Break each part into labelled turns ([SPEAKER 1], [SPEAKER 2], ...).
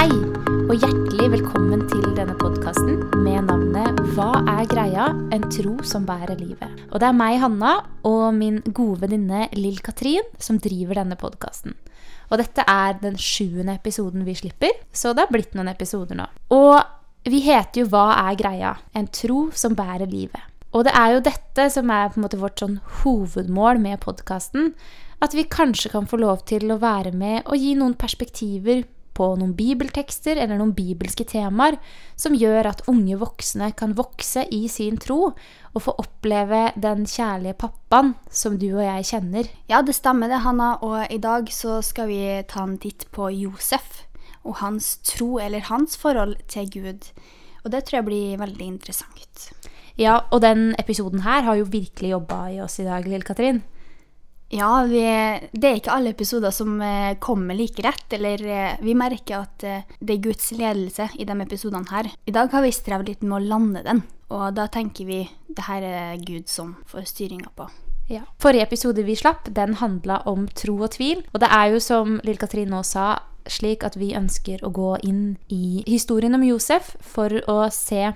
[SPEAKER 1] Hei, og hjertelig velkommen til denne podkasten med navnet Hva er greia? En tro som bærer livet. Og det er meg, Hanna, og min gode venninne Lill Katrin som driver denne podkasten. Og dette er den sjuende episoden vi slipper, så det har blitt noen episoder nå. Og vi heter jo Hva er greia? En tro som bærer livet. Og det er jo dette som er på en måte vårt sånn hovedmål med podkasten. At vi kanskje kan få lov til å være med og gi noen perspektiver på noen bibeltekster eller noen bibelske temaer som gjør at unge voksne kan vokse i sin tro og få oppleve den kjærlige pappaen som du og jeg kjenner.
[SPEAKER 2] Ja, det stemmer det, Hanna. Og i dag så skal vi ta en titt på Josef og hans tro, eller hans forhold til Gud. Og det tror jeg blir veldig interessant.
[SPEAKER 1] Ja, og den episoden her har jo virkelig jobba i oss i dag, Lill Katrin.
[SPEAKER 2] Ja, vi, det er ikke alle episoder som eh, kommer like rett. Eller eh, vi merker at eh, det er Guds ledelse i de episodene her. I dag har vi strevd litt med å lande den, og da tenker vi det her er Gud som får styringa på.
[SPEAKER 1] Ja. Forrige episode vi slapp, den handla om tro og tvil. Og det er jo som Lill Katrin nå sa, slik at vi ønsker å gå inn i historien om Josef for å se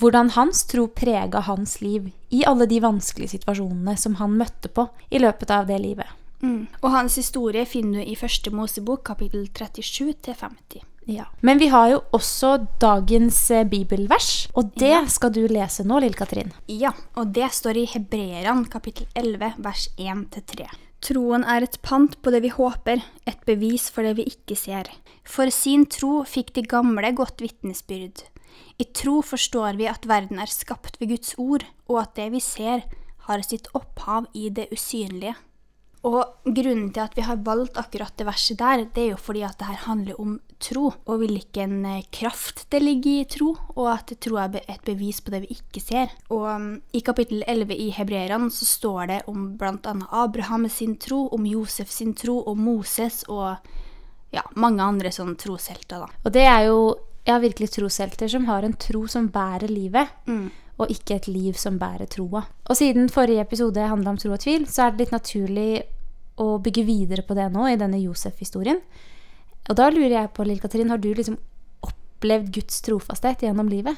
[SPEAKER 1] hvordan hans tro prega hans liv i alle de vanskelige situasjonene som han møtte på i løpet av det livet.
[SPEAKER 2] Mm. Og hans historie finner du i første Mosebok, kapittel 37 50.
[SPEAKER 1] Ja. Men vi har jo også dagens eh, bibelvers, og det ja. skal du lese nå, Lill Katrin.
[SPEAKER 2] Ja, og det står i Hebreerne kapittel 11, vers 1-3. Troen er et pant på det vi håper, et bevis for det vi ikke ser. For sin tro fikk de gamle godt vitnesbyrd. I tro forstår vi at verden er skapt ved Guds ord, og at det vi ser, har sitt opphav i det usynlige. Og grunnen til at vi har valgt akkurat det verset der, det er jo fordi at det her handler om tro, og hvilken eh, kraft det ligger i tro, og at tro er et bevis på det vi ikke ser. Og um, i kapittel 11 i Hebreerne så står det om bl.a. Abraham sin tro, om Josef sin tro, om Moses og ja, mange andre sånne troshelter, da.
[SPEAKER 1] Og det er jo ja, virkelig troshelter som har en tro som bærer livet. Mm og ikke et liv som bærer troa. Og siden forrige episode handla om tro og tvil, så er det litt naturlig å bygge videre på det nå i denne Josef-historien. Og da lurer jeg på, Lill Katrin, har du liksom opplevd Guds trofasthet gjennom livet?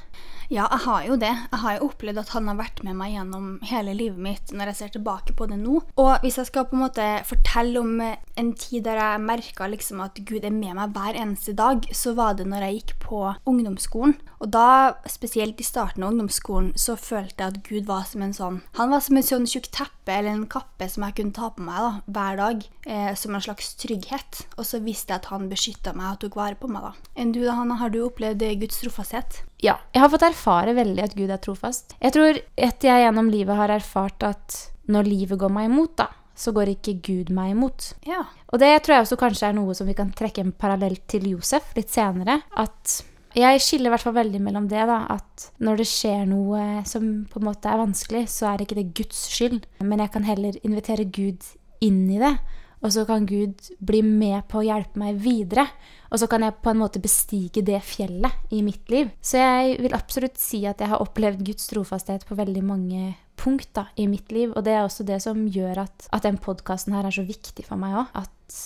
[SPEAKER 2] Ja, jeg har jo det. Jeg har jo opplevd at han har vært med meg gjennom hele livet mitt når jeg ser tilbake på det nå. Og hvis jeg skal på en måte fortelle om en tid der jeg merka liksom at Gud er med meg hver eneste dag, så var det når jeg gikk på ungdomsskolen. Og da, spesielt i starten av ungdomsskolen, så følte jeg at Gud var som en sånn Han var som en sånn tjukk teppe eller en kappe som jeg kunne ta på meg da, hver dag, eh, som en slags trygghet. Og så visste jeg at han beskytta meg og tok vare på meg. da. Enn du, da, Hanna, har du opplevd Guds trofasthet?
[SPEAKER 1] Ja, jeg har fått erfare veldig at Gud er trofast. Jeg tror at jeg gjennom livet har erfart at når livet går meg imot, da, så går ikke Gud meg imot.
[SPEAKER 2] Ja.
[SPEAKER 1] Og det tror jeg også kanskje er noe som vi kan trekke en parallell til Josef litt senere. At jeg skiller i hvert fall veldig mellom det, da. At når det skjer noe som på en måte er vanskelig, så er ikke det Guds skyld. Men jeg kan heller invitere Gud inn i det. Og så kan Gud bli med på å hjelpe meg videre. Og så kan jeg på en måte bestige det fjellet i mitt liv. Så jeg vil absolutt si at jeg har opplevd Guds trofasthet på veldig mange punkt da, i mitt liv. Og det er også det som gjør at, at den podkasten her er så viktig for meg òg. At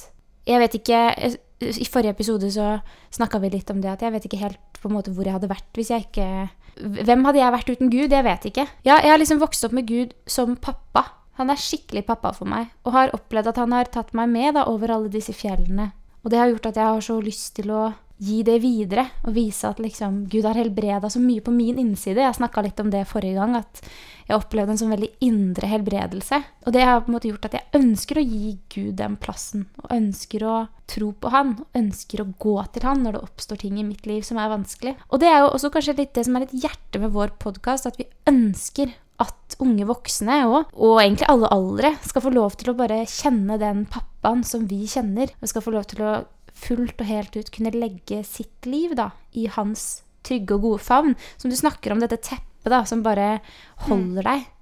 [SPEAKER 1] jeg vet ikke I forrige episode så snakka vi litt om det at jeg vet ikke helt på en måte hvor jeg hadde vært hvis jeg ikke Hvem hadde jeg vært uten Gud? Jeg vet ikke. Ja, jeg har liksom vokst opp med Gud som pappa. Han er skikkelig pappa for meg, og har opplevd at han har tatt meg med da, over alle disse fjellene. Og det har gjort at jeg har så lyst til å gi det videre og vise at liksom, Gud har helbreda så mye på min innside. Jeg snakka litt om det forrige gang, at jeg opplevde en sånn veldig indre helbredelse. Og det har på en måte gjort at jeg ønsker å gi Gud den plassen, og ønsker å tro på Han, og ønsker å gå til Han når det oppstår ting i mitt liv som er vanskelig. Og det er jo også kanskje litt det som er litt hjertet med vår podkast, at vi ønsker at unge voksne også, og egentlig alle aldre, skal få lov til å bare kjenne den pappaen som vi kjenner. Og skal få lov til å fullt og helt ut kunne legge sitt liv da, i hans trygge og gode favn. Som du snakker om dette teppet da, som bare holder mm. deg.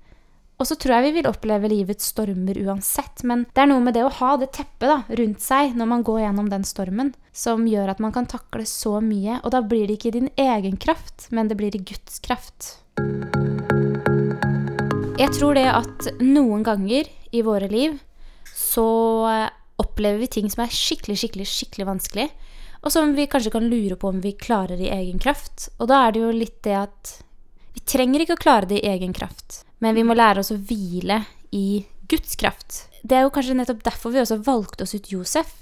[SPEAKER 1] Og så tror jeg vi vil oppleve livets stormer uansett, men det er noe med det å ha det teppet da, rundt seg når man går gjennom den stormen, som gjør at man kan takle så mye. Og da blir det ikke i din egen kraft, men det blir i Guds kraft. Jeg tror det at noen ganger i våre liv så opplever vi ting som er skikkelig, skikkelig, skikkelig vanskelig. og som vi kanskje kan lure på om vi klarer i egen kraft. Og da er det jo litt det at vi trenger ikke å klare det i egen kraft, men vi må lære oss å hvile i Guds kraft. Det er jo kanskje nettopp derfor vi også valgte oss ut Josef.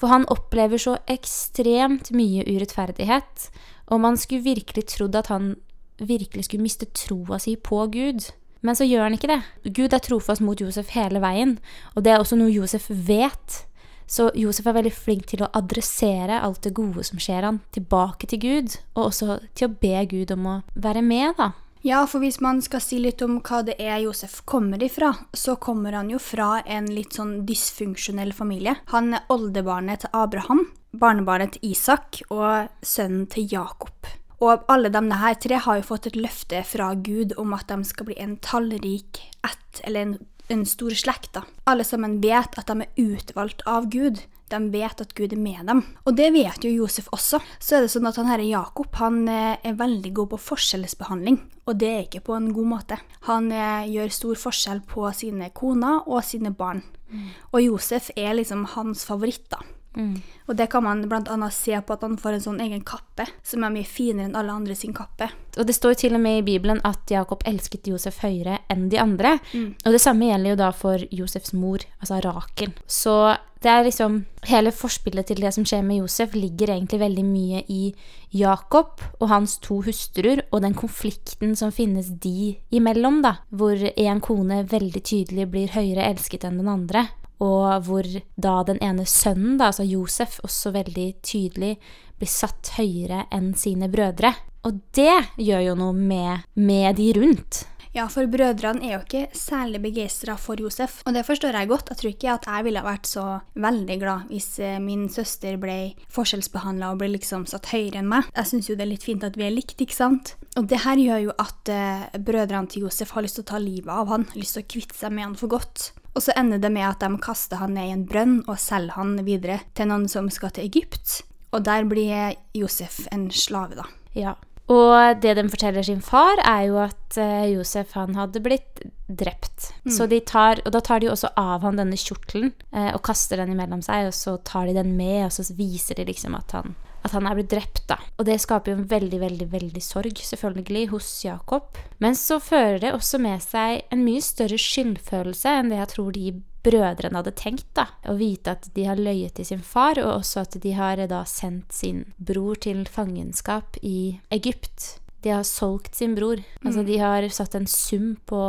[SPEAKER 1] For han opplever så ekstremt mye urettferdighet, og man skulle virkelig trodd at han virkelig skulle miste troa si på Gud. Men så gjør han ikke det. Gud er trofast mot Josef hele veien, og det er også noe Josef vet. Så Josef er veldig flink til å adressere alt det gode som skjer han, tilbake til Gud, og også til å be Gud om å være med, da.
[SPEAKER 2] Ja, for hvis man skal si litt om hva det er Josef kommer ifra, så kommer han jo fra en litt sånn dysfunksjonell familie. Han er oldebarnet til Abraham, barnebarnet til Isak og sønnen til Jakob. Og alle de her tre har jo fått et løfte fra Gud om at de skal bli en tallrik ett, eller en, en stor slekt. da. Alle sammen vet at de er utvalgt av Gud. De vet at Gud er med dem. Og det vet jo Josef også. Så er det sånn at han herre Jakob han eh, er veldig god på forskjellsbehandling, og det er ikke på en god måte. Han eh, gjør stor forskjell på sine koner og sine barn. Mm. Og Josef er liksom hans favoritt, da. Mm. Og det kan man bl.a. se på at han får en sånn egen kappe, som er mye finere enn alle andre sin kappe.
[SPEAKER 1] Og det står jo til og med i Bibelen at Jakob elsket Josef høyere enn de andre. Mm. Og det samme gjelder jo da for Josefs mor, altså Rakel. Så det er liksom Hele forspillet til det som skjer med Josef, ligger egentlig veldig mye i Jakob og hans to hustruer, og den konflikten som finnes de imellom, da. Hvor en kone veldig tydelig blir høyere elsket enn den andre og hvor da den ene sønnen, da, altså Josef, også veldig tydelig blir satt høyere enn sine brødre. Og det gjør jo noe med, med de rundt.
[SPEAKER 2] Ja, for brødrene er jo ikke særlig begeistra for Josef, og det forstår jeg godt. Jeg tror ikke at jeg ville vært så veldig glad hvis eh, min søster ble forskjellsbehandla og ble liksom satt høyere enn meg. Jeg syns jo det er litt fint at vi er likt, ikke sant? Og det her gjør jo at uh, brødrene til Josef har lyst til å ta livet av han, lyst til å kvitte seg med han for godt. Og så ender det med at de kaster han ned i en brønn og selger han videre til noen som skal til Egypt. Og der blir Josef en slave, da.
[SPEAKER 1] Ja. Og det de forteller sin far, er jo at uh, Josef han hadde blitt drept. Mm. Så de tar, og da tar de også av han denne kjortelen uh, og kaster den imellom seg, og så tar de den med, og så viser de liksom at han at han er blitt drept, da. Og det skaper jo en veldig, veldig, veldig sorg, selvfølgelig, hos Jakob. Men så fører det også med seg en mye større skyldfølelse enn det jeg tror de brødrene hadde tenkt, da. Å vite at de har løyet til sin far, og også at de har da sendt sin bror til fangenskap i Egypt. De har solgt sin bror. Altså, mm. de har satt en sum på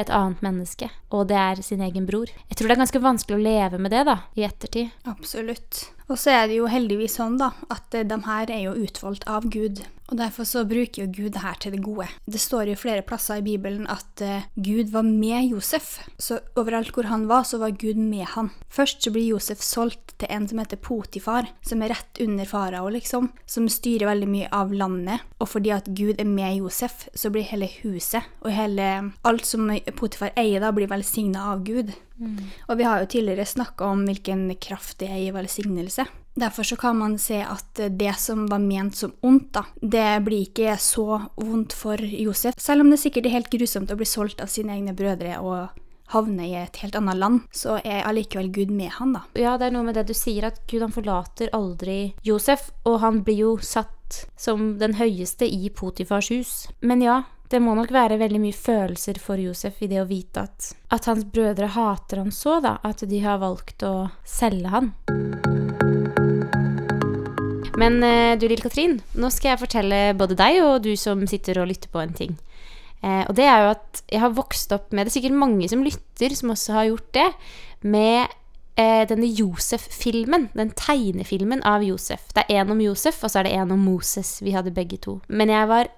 [SPEAKER 1] et annet menneske, og det er sin egen bror. Jeg tror det er ganske vanskelig å leve med det, da, i ettertid.
[SPEAKER 2] Absolutt. Og så er det jo heldigvis sånn da, at de her er jo utvalgt av Gud. Og derfor så bruker jo Gud det her til det gode. Det står jo flere plasser i Bibelen at uh, Gud var med Josef. Så overalt hvor han var, så var Gud med han. Først så blir Josef solgt til en som heter Potifar, som er rett under farao, liksom. Som styrer veldig mye av landet. Og fordi at Gud er med Josef, så blir hele huset og hele alt som Potifar eier, da blir velsigna av Gud. Mm. Og vi har jo tidligere snakka om hvilken kraft det er i velsignelse. Derfor så kan man se at det som var ment som ondt, da, det blir ikke så vondt for Josef. Selv om det sikkert er helt grusomt å bli solgt av sine egne brødre og havne i et helt annet land, så er allikevel Gud med han, da.
[SPEAKER 1] Ja, det er noe med det du sier, at Gud han forlater aldri Josef, og han blir jo satt som den høyeste i Potifars hus. Men ja, det må nok være veldig mye følelser for Josef i det å vite at, at hans brødre hater han så, da. At de har valgt å selge han. Men eh, du Lill Katrin, nå skal jeg fortelle både deg og du som sitter og lytter på en ting. Eh, og det er jo at jeg har vokst opp med Det er sikkert mange som lytter, som også har gjort det. Med eh, denne Josef-filmen. Den tegnefilmen av Josef. Det er en om Josef, og så er det en om Moses. Vi hadde begge to. Men jeg var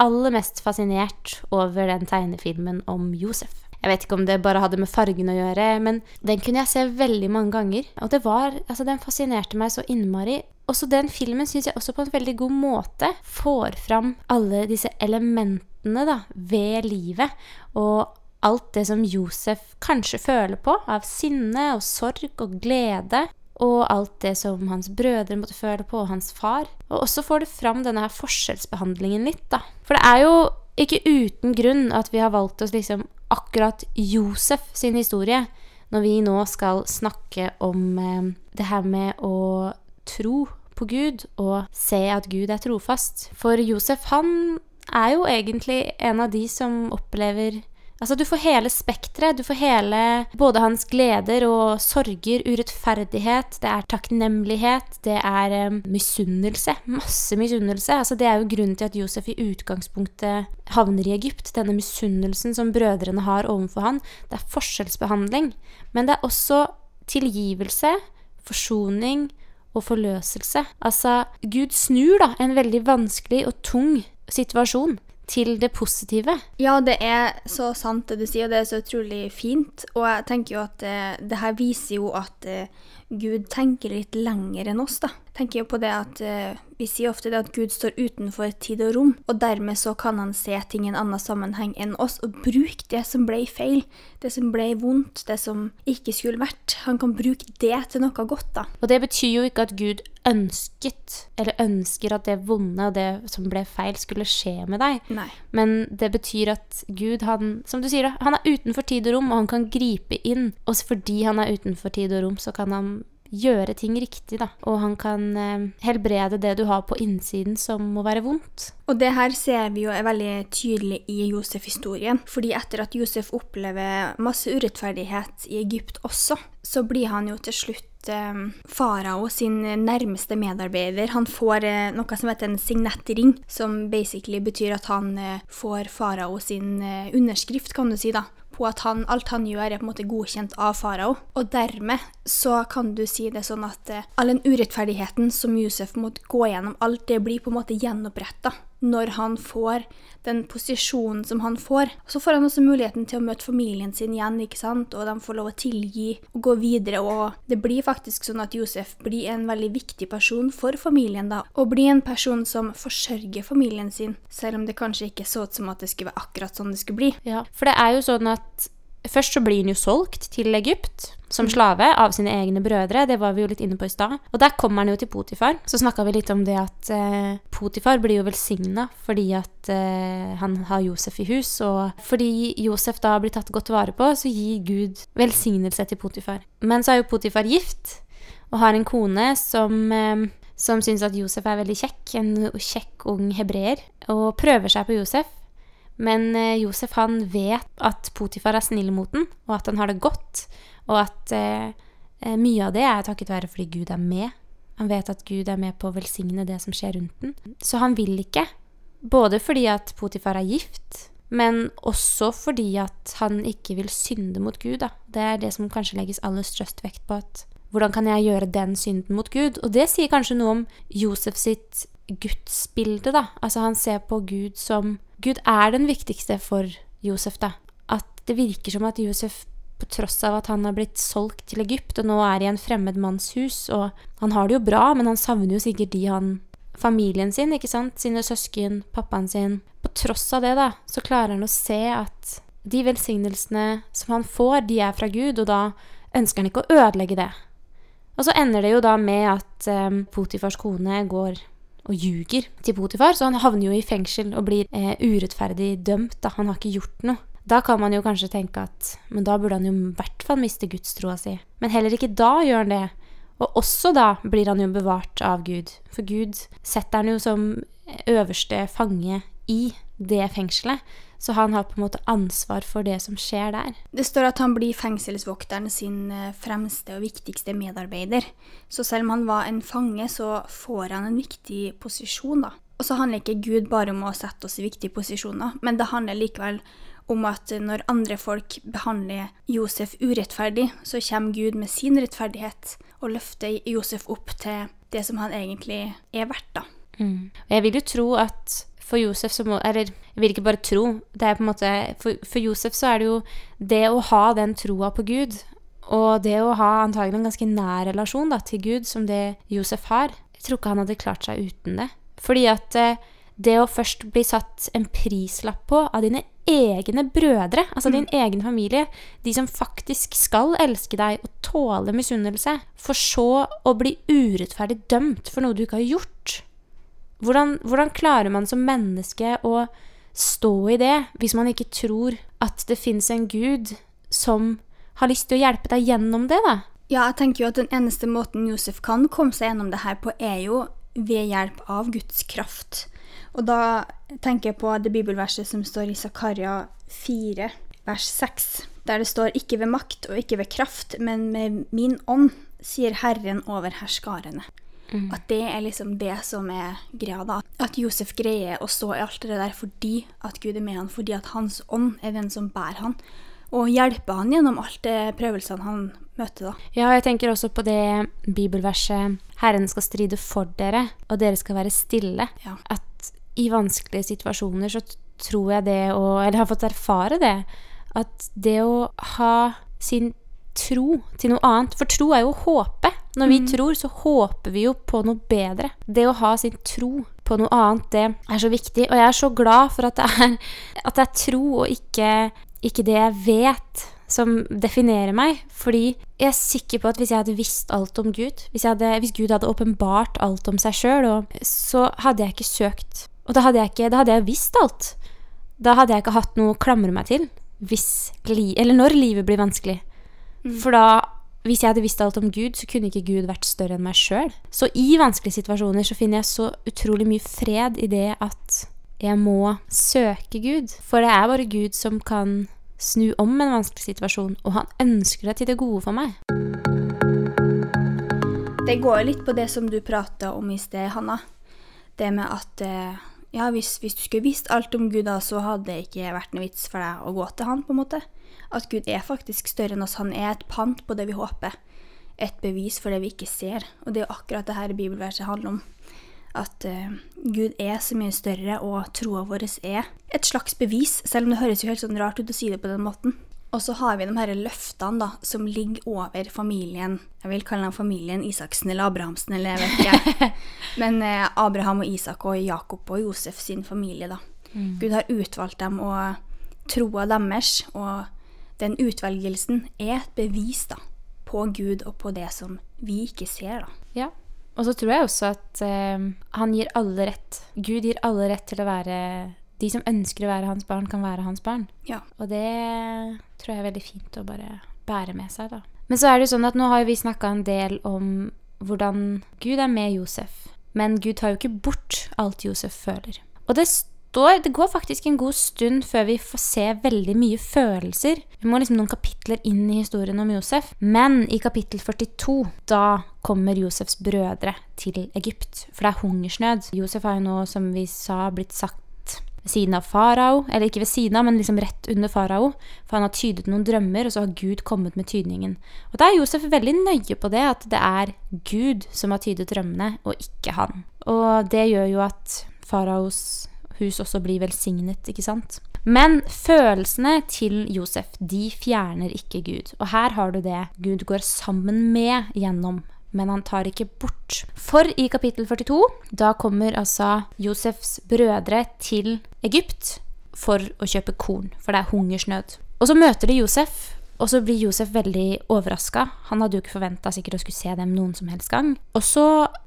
[SPEAKER 1] aller mest fascinert over den tegnefilmen om Josef. Jeg vet ikke om det bare hadde med fargen å gjøre, men den kunne jeg se veldig mange ganger. Og det var, altså den fascinerte meg så innmari. Også den filmen syns jeg også på en veldig god måte får fram alle disse elementene da, ved livet. Og alt det som Josef kanskje føler på av sinne og sorg og glede og alt det som hans brødre måtte føle på, og hans far. Og også får det fram denne her forskjellsbehandlingen litt, da. For det er jo ikke uten grunn at vi har valgt oss liksom akkurat Josef sin historie når vi nå skal snakke om eh, det her med å tro på Gud og se at Gud er trofast. For Josef, han er jo egentlig en av de som opplever Altså, du får hele spekteret. Du får hele både hans gleder og sorger, urettferdighet, det er takknemlighet, det er um, misunnelse. Masse misunnelse. Altså, det er jo grunnen til at Josef i utgangspunktet havner i Egypt. Denne misunnelsen som brødrene har overfor han. Det er forskjellsbehandling. Men det er også tilgivelse, forsoning og forløselse. Altså, Gud snur da en veldig vanskelig og tung situasjon til det positive.
[SPEAKER 2] Ja, det er så sant det du sier, og det er så utrolig fint. Og jeg tenker jo at eh, det her viser jo at eh, Gud tenker litt lenger enn oss, da. Tenker jo på det at eh, Vi sier ofte det at Gud står utenfor tid og rom, og dermed så kan han se ting i en annen sammenheng enn oss, og bruke det som ble feil, det som ble vondt, det som ikke skulle vært. Han kan bruke det til noe godt, da.
[SPEAKER 1] Og det betyr jo ikke at Gud ønsket, eller ønsker at det vonde og det som ble feil, skulle skje med deg.
[SPEAKER 2] Nei.
[SPEAKER 1] Men det betyr at Gud, han, som du sier, han er utenfor tid og rom, og han kan gripe inn. Og fordi han er utenfor tid og rom, så kan han gjøre ting riktig, da. Og han kan eh, helbrede det du har på innsiden som må være vondt.
[SPEAKER 2] Og det her ser vi jo er veldig tydelig i Josef-historien. Fordi etter at Josef opplever masse urettferdighet i Egypt også, så blir han jo til slutt eh, farao sin nærmeste medarbeider. Han får eh, noe som heter en signettring, som basically betyr at han eh, får farao sin eh, underskrift, kan du si, da. På at han, alt han gjør, er på en måte godkjent av farao. Og dermed så kan du si det sånn at eh, all den urettferdigheten som Josef måtte gå gjennom, alt det blir på en måte gjenoppretta når han får den posisjonen som han får. Så får han også muligheten til å møte familien sin igjen, ikke sant? og de får lov å tilgi og gå videre. Og det blir faktisk sånn at Josef blir en veldig viktig person for familien, da. Og blir en person som forsørger familien sin, selv om det kanskje ikke så ut som at det skulle være akkurat sånn det skulle bli.
[SPEAKER 1] Ja, for det er jo sånn at først så blir han jo solgt til Egypt som slave av sine egne brødre. Det var vi jo litt inne på i stad. Og der kommer han jo til Potifar. Så snakka vi litt om det at eh, Potifar blir jo velsigna fordi at eh, han har Josef i hus. Og fordi Josef da blir tatt godt vare på, så gir Gud velsignelse til Potifar. Men så er jo Potifar gift og har en kone som eh, som syns at Josef er veldig kjekk, en kjekk ung hebreer, og prøver seg på Josef. Men eh, Josef han vet at Potifar er snill mot den, og at han har det godt. Og at eh, eh, mye av det er takket være fordi Gud er med. Han vet at Gud er med på å velsigne det som skjer rundt den. Så han vil ikke. Både fordi at Potifar er gift, men også fordi at han ikke vil synde mot Gud. Da. Det er det som kanskje legges aller størst vekt på. at Hvordan kan jeg gjøre den synden mot Gud? Og det sier kanskje noe om Josef sitt gudsbilde. da. Altså Han ser på Gud som Gud er den viktigste for Josef, da. At det virker som at Josef, på tross av at han har blitt solgt til Egypt og nå er i en fremmed manns hus, og han har det jo bra, men han savner jo sikkert de han Familien sin, ikke sant? Sine søsken, pappaen sin. På tross av det, da, så klarer han å se at de velsignelsene som han får, de er fra Gud, og da ønsker han ikke å ødelegge det. Og så ender det jo da med at um, Potifars kone går og ljuger til Potifar, så han havner jo i fengsel og blir eh, urettferdig dømt. Da. Han har ikke gjort noe. Da kan man jo kanskje tenke at men da burde han jo i hvert fall miste gudstroa si. Men heller ikke da gjør han det. Og også da blir han jo bevart av Gud. For Gud setter han jo som øverste fange i det fengselet. Så han har på en måte ansvar for det som skjer der.
[SPEAKER 2] Det står at han blir fengselsvokteren sin eh, fremste og viktigste medarbeider. Så selv om han var en fange, så får han en viktig posisjon, da. Og så handler ikke Gud bare om å sette oss i viktige posisjoner, men det handler likevel om at når andre folk behandler Josef urettferdig, så kommer Gud med sin rettferdighet og løfter Josef opp til det som han egentlig er verdt, da.
[SPEAKER 1] Mm. Jeg vil jo tro at for Josef så må Eller jeg vil ikke bare tro. Det er på en måte For, for Josef så er det jo det å ha den troa på Gud, og det å ha antagelig en ganske nær relasjon da, til Gud, som det Josef har Jeg tror ikke han hadde klart seg uten det. Fordi at eh, det å først bli satt en prislapp på av dine egne brødre, altså din egen familie, de som faktisk skal elske deg og tåle misunnelse, for så å bli urettferdig dømt for noe du ikke har gjort. Hvordan, hvordan klarer man som menneske å stå i det hvis man ikke tror at det fins en gud som har lyst til å hjelpe deg gjennom det, da?
[SPEAKER 2] Ja, jeg tenker jo at den eneste måten Josef kan komme seg gjennom det her på, er jo ved hjelp av Guds kraft. Og da tenker jeg på det bibelverset som står i Zakaria 4, vers 6, der det står 'ikke ved makt og ikke ved kraft, men med min ånd', sier Herren over herskarene.
[SPEAKER 1] Mm.
[SPEAKER 2] At det er liksom det som er greia, da. At Josef greier å stå i alt det der fordi at Gud er med han, fordi at hans ånd er den som bærer han, og hjelper han gjennom alt det prøvelsene han møter, da.
[SPEAKER 1] Ja, og jeg tenker også på det bibelverset 'Herren skal stride for dere, og dere skal være stille'.
[SPEAKER 2] Ja.
[SPEAKER 1] At i vanskelige situasjoner så tror jeg det å Eller har fått erfare det. At det å ha sin tro til noe annet For tro er jo å håpe. Når vi tror, så håper vi jo på noe bedre. Det å ha sin tro på noe annet, det er så viktig. Og jeg er så glad for at det er, at det er tro og ikke, ikke det jeg vet, som definerer meg. Fordi jeg er sikker på at hvis jeg hadde visst alt om Gud, hvis, hadde, hvis Gud hadde åpenbart alt om seg sjøl, så hadde jeg ikke søkt. Og da hadde jeg, ikke, da hadde jeg visst alt. Da hadde jeg ikke hatt noe å klamre meg til hvis eller når livet blir vanskelig. For da, hvis jeg hadde visst alt om Gud, så kunne ikke Gud vært større enn meg sjøl. Så i vanskelige situasjoner så finner jeg så utrolig mye fred i det at jeg må søke Gud. For det er bare Gud som kan snu om en vanskelig situasjon, og han ønsker det til det gode for meg.
[SPEAKER 2] Det går litt på det som du prata om i sted, Hanna. Det med at eh, ja, hvis, hvis du skulle visst alt om Gud, da, så hadde det ikke vært noe vits for deg å gå til han, på en måte. At Gud er faktisk større enn oss. Han er et pant på det vi håper. Et bevis for det vi ikke ser. Og det er akkurat det her bibelverset handler om. At uh, Gud er så mye større, og troa vår er et slags bevis, selv om det høres jo helt sånn rart ut å si det på den måten. Og så har vi de her løftene da, som ligger over familien. Jeg vil kalle dem familien Isaksen eller Abrahamsen, eller jeg vet ikke. Men eh, Abraham og Isak og Jakob og Josef sin familie, da. Gud har utvalgt dem, og troa deres og den utvelgelsen er et bevis da, på Gud og på det som vi ikke ser. da.
[SPEAKER 1] Ja. Og så tror jeg også at eh, han gir alle rett. Gud gir alle rett til å være De som ønsker å være hans barn, kan være hans barn.
[SPEAKER 2] Ja.
[SPEAKER 1] Og det tror jeg er veldig fint å bare bære med seg, da. Men så er det jo sånn at nå har vi snakka en del om hvordan Gud er med Josef. Men Gud tar jo ikke bort alt Josef føler. Og det står Det går faktisk en god stund før vi får se veldig mye følelser. Vi må liksom noen kapitler inn i historien om Josef. Men i kapittel 42, da kommer Josefs brødre til Egypt. For det er hungersnød. Josef har jo nå, som vi sa, blitt sagt ved siden av farao, eller ikke ved siden av, men liksom rett under farao. For han har tydet noen drømmer, og så har Gud kommet med tydningen. Og da er Josef veldig nøye på det, at det er Gud som har tydet drømmene, og ikke han. Og det gjør jo at faraos hus også blir velsignet, ikke sant? Men følelsene til Josef, de fjerner ikke Gud. Og her har du det Gud går sammen med gjennom men han tar ikke bort. For i kapittel 42, da kommer altså Josefs brødre til Egypt for å kjøpe korn, for det er hungersnød. Og så møter de Josef, og så blir Josef veldig overraska. Han hadde jo ikke forventa sikkert å skulle se dem noen som helst gang. Og så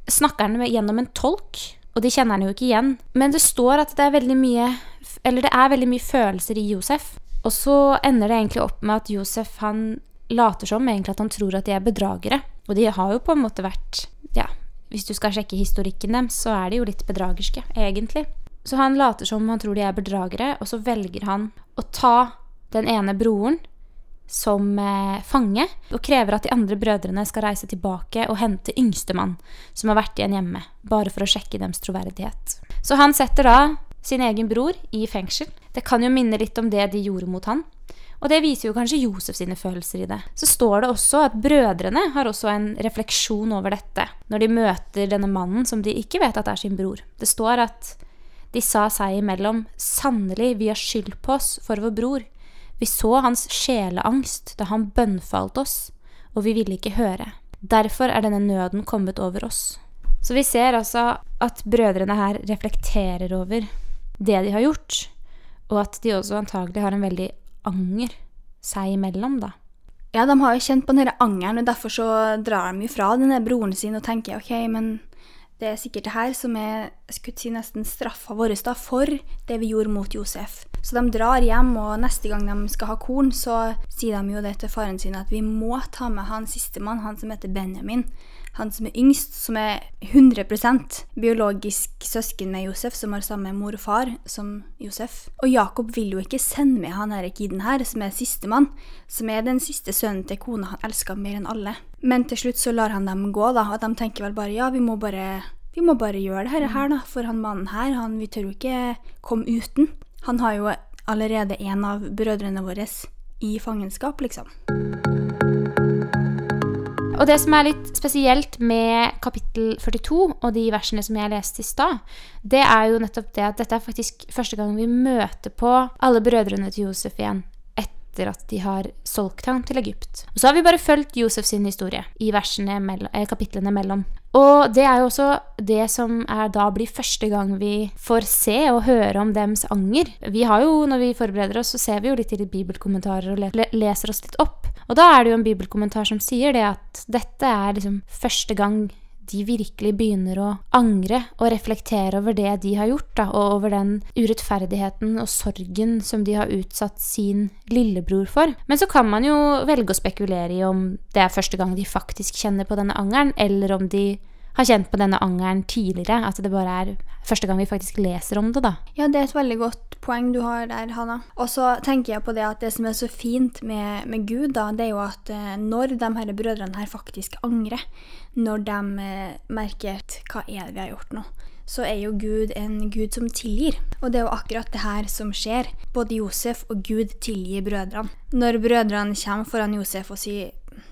[SPEAKER 1] snakker han gjennom en tolk, og de kjenner han jo ikke igjen. Men det står at det er veldig mye Eller det er veldig mye følelser i Josef. Og så ender det egentlig opp med at Josef han later som egentlig at han tror at de er bedragere. Og de har jo på en måte vært Ja, hvis du skal sjekke historikken deres, så er de jo litt bedragerske, egentlig. Så han later som han tror de er bedragere, og så velger han å ta den ene broren som eh, fange, og krever at de andre brødrene skal reise tilbake og hente yngstemann som har vært igjen hjemme, bare for å sjekke deres troverdighet. Så han setter da sin egen bror i fengsel. Det kan jo minne litt om det de gjorde mot han. Og det viser jo kanskje Josef sine følelser i det. Så står det også at brødrene har også en refleksjon over dette når de møter denne mannen som de ikke vet at er sin bror. Det står at de sa seg imellom sannelig, vi har skyld på oss for vår bror. Vi så hans sjeleangst da han bønnfalt oss, og vi ville ikke høre. Derfor er denne nøden kommet over oss. Så vi ser altså at brødrene her reflekterer over det de har gjort, og at de også antagelig har en veldig anger seg imellom, da.
[SPEAKER 2] Ja, de har jo kjent på denne angeren, og derfor så drar de jo fra denne broren sin og tenker ok, men det er sikkert det her som er jeg skulle si nesten straffa vår for det vi gjorde mot Josef. Så de drar hjem, og neste gang de skal ha korn, så sier de jo det til faren sin at vi må ta med han sistemann, han som heter Benjamin. Han som er yngst, som er 100% biologisk søsken med Josef, som har samme mor og far som Josef. Og Jakob vil jo ikke sende med han her kiden her, som er sistemann, som er den siste sønnen til kona han elsker mer enn alle. Men til slutt så lar han dem gå, da, og de tenker vel bare ja, vi må bare vi må bare gjøre det her, da, for han mannen her, han, vi tør jo ikke komme uten. Han har jo allerede en av brødrene våre i fangenskap, liksom.
[SPEAKER 1] Og det som er litt spesielt med kapittel 42 og de versene som jeg leste i stad, det er jo nettopp det at dette er faktisk første gang vi møter på alle brødrene til Josef igjen etter at de har solgt ham til Egypt. Og så har vi bare fulgt Josef sin historie i mellom, eh, kapitlene mellom. Og det er jo også det som da blir første gang vi får se og høre om dems anger. Vi har jo, Når vi forbereder oss, så ser vi jo litt i de bibelkommentarer og le leser oss litt opp. Og da er det jo en bibelkommentar som sier det at dette er liksom første gang de virkelig begynner å angre og reflektere over det de har gjort, da, og over den urettferdigheten og sorgen som de har utsatt sin lillebror for. Men så kan man jo velge å spekulere i om det er første gang de faktisk kjenner på denne angeren, eller om de har kjent på denne angeren tidligere. At det bare er første gang vi faktisk leser om det, da.
[SPEAKER 2] Ja, det er et veldig godt poeng du har der, Hanna. Og så tenker jeg på det at det som er så fint med, med Gud, da, det er jo at eh, når de her brødrene her faktisk angrer, når de eh, merker at hva er det vi har gjort nå, så er jo Gud en Gud som tilgir. Og det er jo akkurat det her som skjer. Både Josef og Gud tilgir brødrene. Når brødrene kommer foran Josef og sier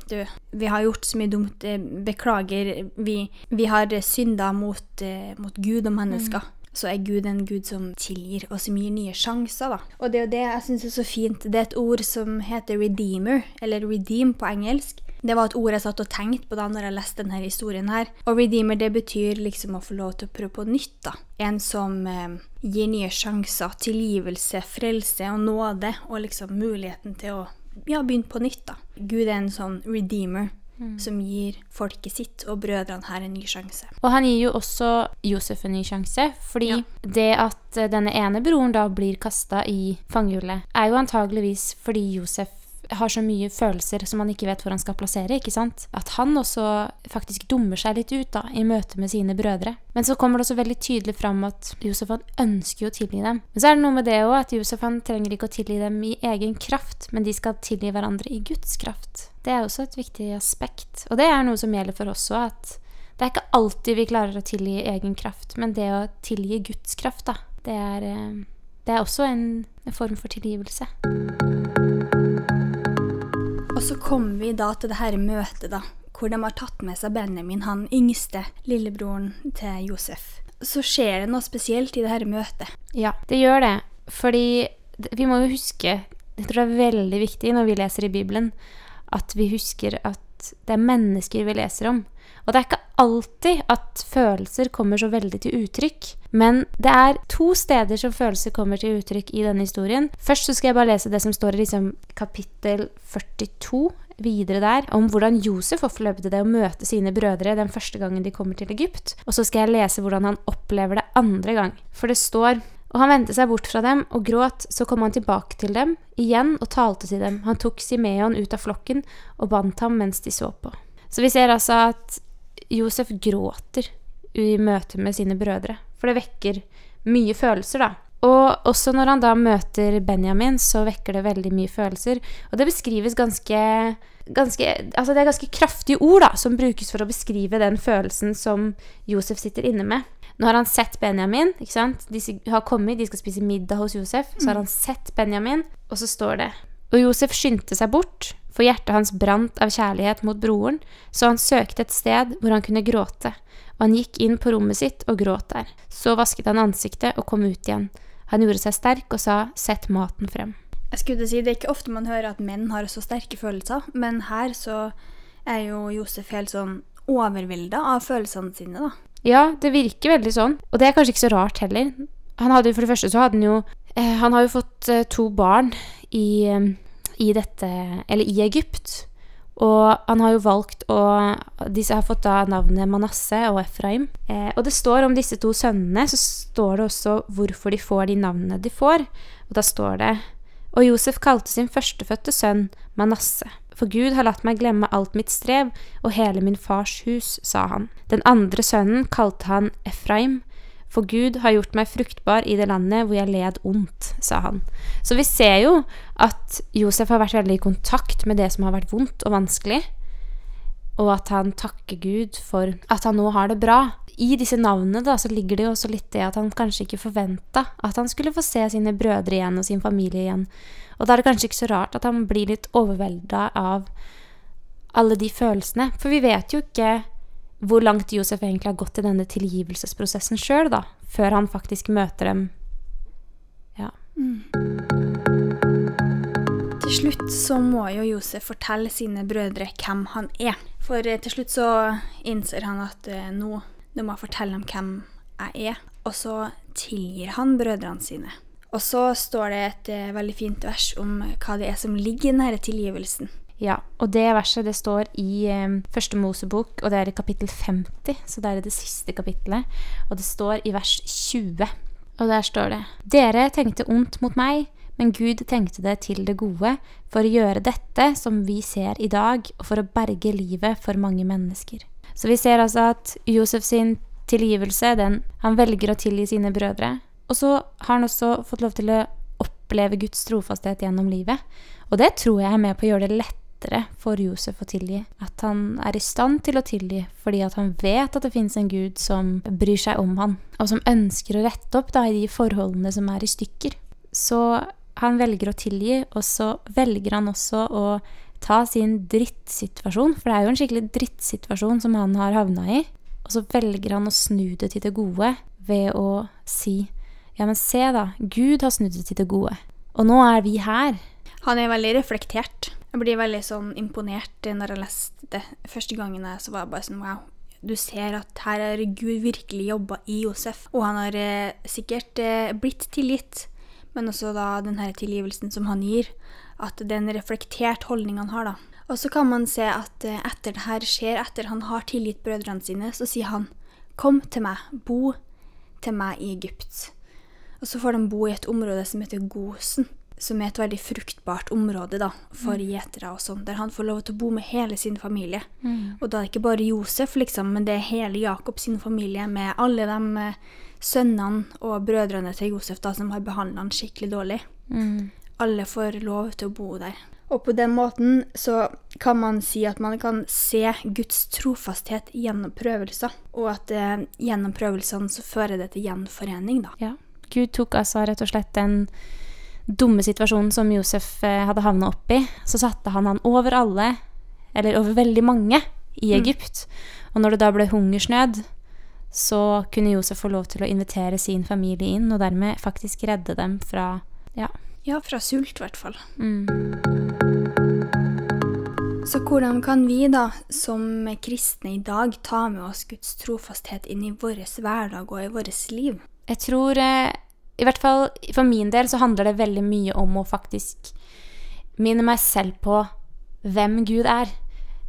[SPEAKER 2] du, vi har gjort så mye dumt, eh, beklager, vi, vi har synda mot, eh, mot Gud og mennesker. Mm. Så er Gud en Gud som tilgir, og som gir nye sjanser, da. Og det er jo det jeg syns er så fint. Det er et ord som heter redeemer, eller redeem på engelsk. Det var et ord jeg satt og tenkte på da når jeg leste denne historien her. Og redeemer, det betyr liksom å få lov til å prøve på nytt, da. En som eh, gir nye sjanser, tilgivelse, frelse og nåde, og liksom muligheten til å ja, begynne på nytt, da. Gud er en sånn redeemer. Mm. Som gir folket sitt og brødrene her en ny sjanse.
[SPEAKER 1] Og han gir jo også Josef en ny sjanse, fordi ja. det at denne ene broren da blir kasta i fangehullet, er jo antageligvis fordi Josef har så mye følelser som han ikke vet hvor han skal plassere. ikke sant? At han også faktisk dummer seg litt ut da, i møte med sine brødre. Men så kommer det også veldig tydelig fram at Josef han ønsker jo å tilgi dem. Men så er det noe med det òg at Josef han trenger ikke å tilgi dem i egen kraft, men de skal tilgi hverandre i Guds kraft. Det er også et viktig aspekt. Og det er noe som gjelder for oss òg, at det er ikke alltid vi klarer å tilgi egen kraft, men det å tilgi Guds kraft, da, det er, eh, det er også en, form for tilgivelse.
[SPEAKER 2] Og så kommer vi da til det her møtet, da, hvor de har tatt med seg Benjamin, han yngste lillebroren til Josef. Så skjer det noe spesielt i det her møtet.
[SPEAKER 1] Ja, det gjør det. Fordi vi må jo huske, jeg tror det er veldig viktig når vi leser i Bibelen, at vi husker at det er mennesker vi leser om. Og det er ikke alltid at følelser kommer så veldig til uttrykk. Men det er to steder som følelser kommer til uttrykk i denne historien. Først så skal jeg bare lese det som står i liksom kapittel 42 videre der, om hvordan Josef opplevde det å møte sine brødre den første gangen de kommer til Egypt. Og så skal jeg lese hvordan han opplever det andre gang. For det står og han vendte seg bort fra dem og gråt, så kom han tilbake til dem igjen og talte til dem. Han tok Simeon ut av flokken og bandt ham mens de så på. Så vi ser altså at Josef gråter i møte med sine brødre. For det vekker mye følelser, da. Og også når han da møter Benjamin, så vekker det veldig mye følelser. Og det beskrives ganske, ganske Altså det er ganske kraftige ord da, som brukes for å beskrive den følelsen som Josef sitter inne med. Nå har han sett Benjamin. ikke sant? De har kommet, de skal spise middag hos Josef. Så har han sett Benjamin, og så står det Og Josef skyndte seg bort for hjertet hans brant av kjærlighet mot broren, så han søkte et sted hvor han kunne gråte, og han gikk inn på rommet sitt og gråt der. Så vasket han ansiktet og kom ut igjen. Han gjorde seg sterk og sa, sett maten frem.
[SPEAKER 2] Jeg skulle si, Det er ikke ofte man hører at menn har så sterke følelser, men her så er jo Josef helt sånn overvelda av følelsene sine, da.
[SPEAKER 1] Ja, det virker veldig sånn, og det er kanskje ikke så rart heller. Han hadde For det første så hadde han jo eh, Han har jo fått eh, to barn i eh, i dette Eller i Egypt. Og han har jo valgt å Disse har fått da navnet Manasseh og Efraim. Eh, og det står om disse to sønnene, så står det også hvorfor de får de navnene de får. Og da står det Og Josef kalte sin førstefødte sønn Manasseh. For Gud har latt meg glemme alt mitt strev og hele min fars hus, sa han. Den andre sønnen kalte han Efraim. For Gud har gjort meg fruktbar i det landet hvor jeg led ondt, sa han. Så vi ser jo at Josef har vært veldig i kontakt med det som har vært vondt og vanskelig, og at han takker Gud for at han nå har det bra. I disse navnene da, så ligger det jo også litt det at han kanskje ikke forventa at han skulle få se sine brødre igjen og sin familie igjen. Og da er det kanskje ikke så rart at han blir litt overvelda av alle de følelsene. For vi vet jo ikke hvor langt Josef egentlig har gått i denne tilgivelsesprosessen sjøl, da, før han faktisk møter dem. Ja.
[SPEAKER 2] Til slutt så må jo Josef fortelle sine brødre hvem han er. For eh, til slutt så innser han at eh, nå, nå må jeg fortelle dem hvem jeg er. Og så tilgir han brødrene sine. Og så står det et eh, veldig fint vers om hva det er som ligger i denne tilgivelsen.
[SPEAKER 1] Ja, og det verset det står i eh, første Mosebok, og det er i kapittel 50, så det er i det siste kapittelet. Og det står i vers 20. Og der står det Dere tenkte ondt mot meg, men Gud tenkte det til det gode, for å gjøre dette som vi ser i dag, og for å berge livet for mange mennesker. Så vi ser altså at Josef sin tilgivelse, den Han velger å tilgi sine brødre. Og så har han også fått lov til å oppleve Guds trofasthet gjennom livet. Og det tror jeg er med på å gjøre det lettere for Josef å tilgi. At han er i stand til å tilgi fordi at han vet at det fins en Gud som bryr seg om han, og som ønsker å rette opp da, i de forholdene som er i stykker. Så han velger å tilgi, og så velger han også å ta sin drittsituasjon, for det er jo en skikkelig drittsituasjon som han har havna i, og så velger han å snu det til det gode ved å si ja, men se da, Gud har snudd det til det gode, og nå er vi her.
[SPEAKER 2] Han er veldig reflektert. Jeg blir veldig sånn imponert når jeg leste det første gangen. Jeg, så var jeg bare sånn wow. Du ser at her har Gud virkelig jobba i Josef, og han har eh, sikkert eh, blitt tilgitt men også da den her tilgivelsen som han gir. At det er en reflektert holdning han har, da. Og så kan man se at eh, etter det her skjer, etter han har tilgitt brødrene sine, så sier han kom til meg, bo til meg i Egypt. Og så får de bo i et område som heter Gosen, som er et veldig fruktbart område da, for mm. gjetere og sånn, der han får lov til å bo med hele sin familie. Mm. Og da er det ikke bare Josef, liksom, men det er hele Jakob sin familie med alle de eh, sønnene og brødrene til Josef da, som har behandla han skikkelig dårlig. Mm. Alle får lov til å bo der. Og på den måten så kan man si at man kan se Guds trofasthet gjennom prøvelser, og at eh, gjennom prøvelsene så fører det til gjenforening, da.
[SPEAKER 1] Ja. Gud tok altså rett og slett den dumme situasjonen som Josef eh, hadde havna opp i, så satte han han over alle, eller over veldig mange, i mm. Egypt. Mm. Og når det da ble hungersnød, så kunne Josef få lov til å invitere sin familie inn, og dermed faktisk redde dem fra Ja,
[SPEAKER 2] ja fra sult, i hvert fall. Mm. Så hvordan kan vi, da, som kristne i dag, ta med oss Guds trofasthet inn i vår hverdag og i vårt liv?
[SPEAKER 1] Jeg tror eh, I hvert fall for min del så handler det veldig mye om å faktisk minne meg selv på hvem Gud er.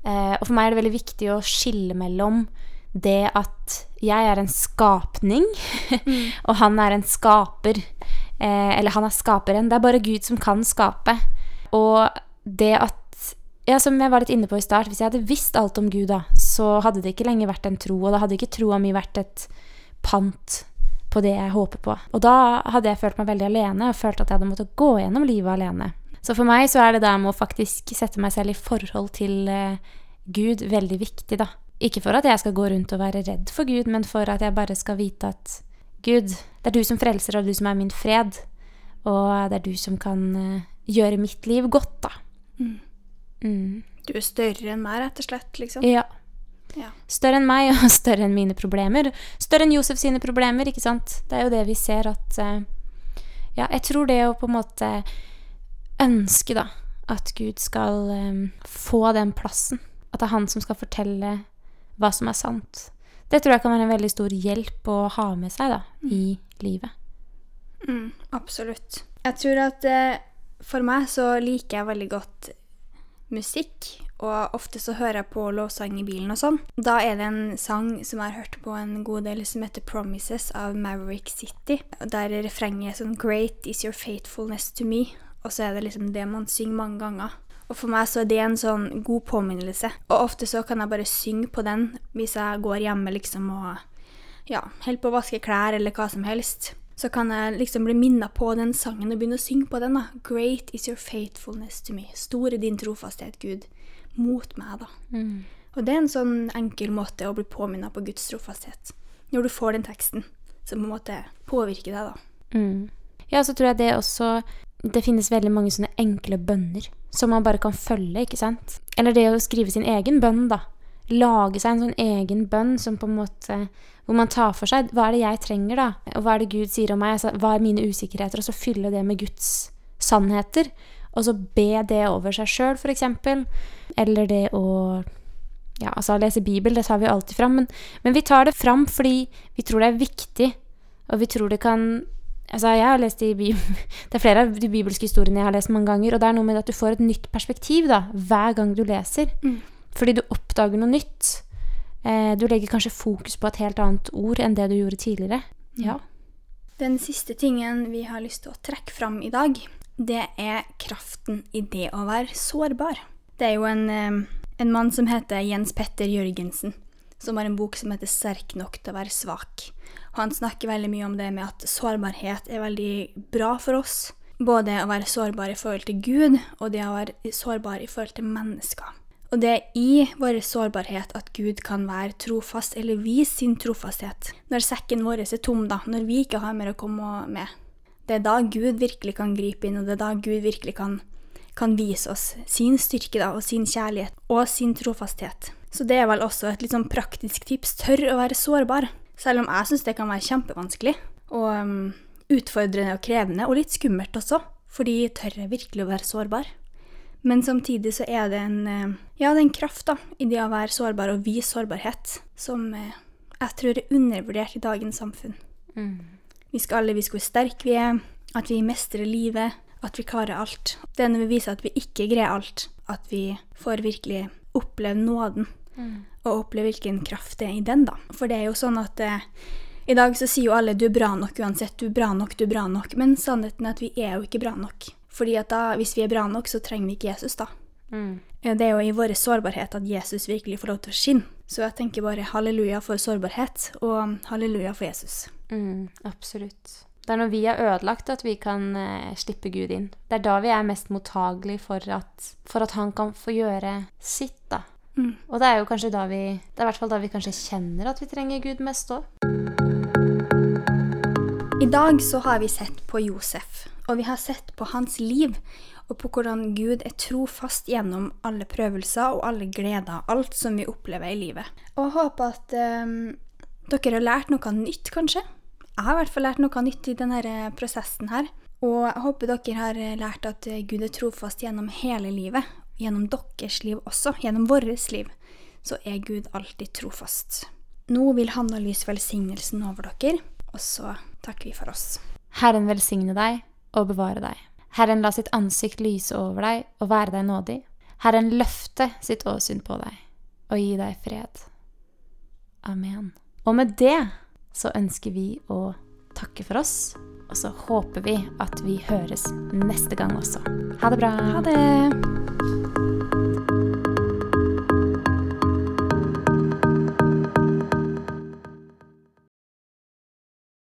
[SPEAKER 1] Eh, og for meg er det veldig viktig å skille mellom det at jeg er en skapning, og han er en skaper. Eh, eller han er skaperen. Det er bare Gud som kan skape. Og det at ja, Som jeg var litt inne på i start, hvis jeg hadde visst alt om Gud, da, så hadde det ikke lenger vært en tro, og da hadde ikke troa mi vært et pant på det jeg håper på. Og da hadde jeg følt meg veldig alene, og følt at jeg hadde måttet gå gjennom livet alene. Så for meg så er det der med å faktisk sette meg selv i forhold til eh, Gud veldig viktig, da. Ikke for at jeg skal gå rundt og være redd for Gud, men for at jeg bare skal vite at Gud, det er du som frelser, og du som er min fred. Og det er du som kan uh, gjøre mitt liv godt, da. Mm.
[SPEAKER 2] Mm. Du er større enn meg, rett og slett, liksom?
[SPEAKER 1] Ja. Ja. Større enn meg, og større enn mine problemer. Større enn Josef sine problemer, ikke sant. Det er jo det vi ser at uh, Ja, jeg tror det å på en måte ønske, da, at Gud skal um, få den plassen. At det er han som skal fortelle hva som er sant. Det tror jeg kan være en veldig stor hjelp å ha med seg da, mm. i livet.
[SPEAKER 2] Mm, absolutt. Jeg tror at eh, for meg så liker jeg veldig godt musikk og ofte så hører jeg på lovsang i bilen og sånn. Da er det en sang som jeg har hørt på en god del, som heter 'Promises' av Maverick City. Der refrenget er sånn 'Great is your faithfulness to me', og så er det liksom det man synger mange ganger. Og for meg så er det en sånn god påminnelse. Og ofte så kan jeg bare synge på den hvis jeg går hjemme liksom og ja, holder på å vaske klær eller hva som helst. Så kan jeg liksom bli minna på den sangen og begynne å synge på den. da. Great is your faithfulness to me. Stor er din trofasthet, Gud. Mot meg, da.
[SPEAKER 1] Mm.
[SPEAKER 2] Og det er en sånn enkel måte å bli påminna på Guds trofasthet. Når du får den teksten, som på en måte påvirker deg, da.
[SPEAKER 1] Mm. Ja, så tror jeg det også Det finnes veldig mange sånne enkle bønner som man bare kan følge, ikke sant? Eller det å skrive sin egen bønn, da. Lage seg en sånn egen bønn som på en måte Hvor man tar for seg hva er det jeg trenger, da? Og hva er det Gud sier om meg? Altså, hva er mine usikkerheter? Og så fylle det med Guds sannheter. Og så be det over seg sjøl, for eksempel. Eller det å ja, altså lese Bibel, det tar vi alltid fram. Men, men vi tar det fram fordi vi tror det er viktig, og vi tror det kan Altså, jeg har lest i Bibelen Det er flere av de bibelske historiene jeg har lest mange ganger, og det er noe med at du får et nytt perspektiv da, hver gang du leser.
[SPEAKER 2] Mm.
[SPEAKER 1] Fordi du oppdager noe nytt. Eh, du legger kanskje fokus på et helt annet ord enn det du gjorde tidligere. Ja.
[SPEAKER 2] Den siste tingen vi har lyst til å trekke fram i dag, det er kraften i det å være sårbar. Det er jo en, en mann som heter Jens Petter Jørgensen, som har en bok som heter 'Sterk nok til å være svak'. Han snakker veldig mye om det med at sårbarhet er veldig bra for oss. Både å være sårbar i forhold til Gud, og det å være sårbar i forhold til mennesker. Og det er i vår sårbarhet at Gud kan være trofast, eller vise sin trofasthet. Når sekken vår er tom, da, når vi ikke har mer å komme med. Det er da Gud virkelig kan gripe inn, og det er da Gud virkelig kan, kan vise oss sin styrke da, og sin kjærlighet og sin trofasthet. Så det er vel også et litt sånn praktisk tips. Tør å være sårbar. Selv om jeg syns det kan være kjempevanskelig. Og um, utfordrende og krevende, og litt skummelt også. Fordi tør jeg virkelig å være sårbar? Men samtidig så er det en, eh, ja, det er en kraft da, i det å være sårbar og vise sårbarhet, som eh, jeg tror er undervurdert i dagens samfunn.
[SPEAKER 1] Mm.
[SPEAKER 2] Vi skal alle vise hvor sterke vi er, at vi mestrer livet, at vi klarer alt. Det er når vi viser at vi ikke greier alt, at vi får virkelig oppleve nåden,
[SPEAKER 1] Mm.
[SPEAKER 2] og oppleve hvilken kraft det er i den, da. For det er jo sånn at eh, i dag så sier jo alle 'du er bra nok uansett', 'du er bra nok', 'du er bra nok', men sannheten er at vi er jo ikke bra nok. Fordi at da, hvis vi er bra nok, så trenger vi ikke Jesus, da.
[SPEAKER 1] Mm.
[SPEAKER 2] Det er jo i vår sårbarhet at Jesus virkelig får lov til å skinne. Så jeg tenker bare halleluja for sårbarhet, og halleluja for Jesus.
[SPEAKER 1] Mm, absolutt. Det er når vi er ødelagt at vi kan eh, slippe Gud inn. Det er da vi er mest mottagelige for at, for at han kan få gjøre sitt, da.
[SPEAKER 2] Mm.
[SPEAKER 1] Og det er jo kanskje da vi Det er i hvert fall da vi kanskje kjenner at vi trenger Gud mest òg.
[SPEAKER 2] I dag så har vi sett på Josef, og vi har sett på hans liv, og på hvordan Gud er trofast gjennom alle prøvelser og alle gleder, alt som vi opplever i livet. Og jeg håper at eh, dere har lært noe nytt, kanskje. Jeg har i hvert fall lært noe nytt i denne prosessen her. Og jeg håper dere har lært at Gud er trofast gjennom hele livet. Gjennom deres liv også. Gjennom vårt liv. Så er Gud alltid trofast. Nå vil Hanna lyse velsignelsen over dere, og så takker vi for oss.
[SPEAKER 1] Herren velsigne deg og bevare deg. Herren la sitt ansikt lyse over deg og være deg nådig. Herren løfte sitt åsyn på deg og gi deg fred. Amen. Og med det så ønsker vi å takke for oss, og så håper vi at vi høres neste gang også. Ha det bra.
[SPEAKER 2] Ha det!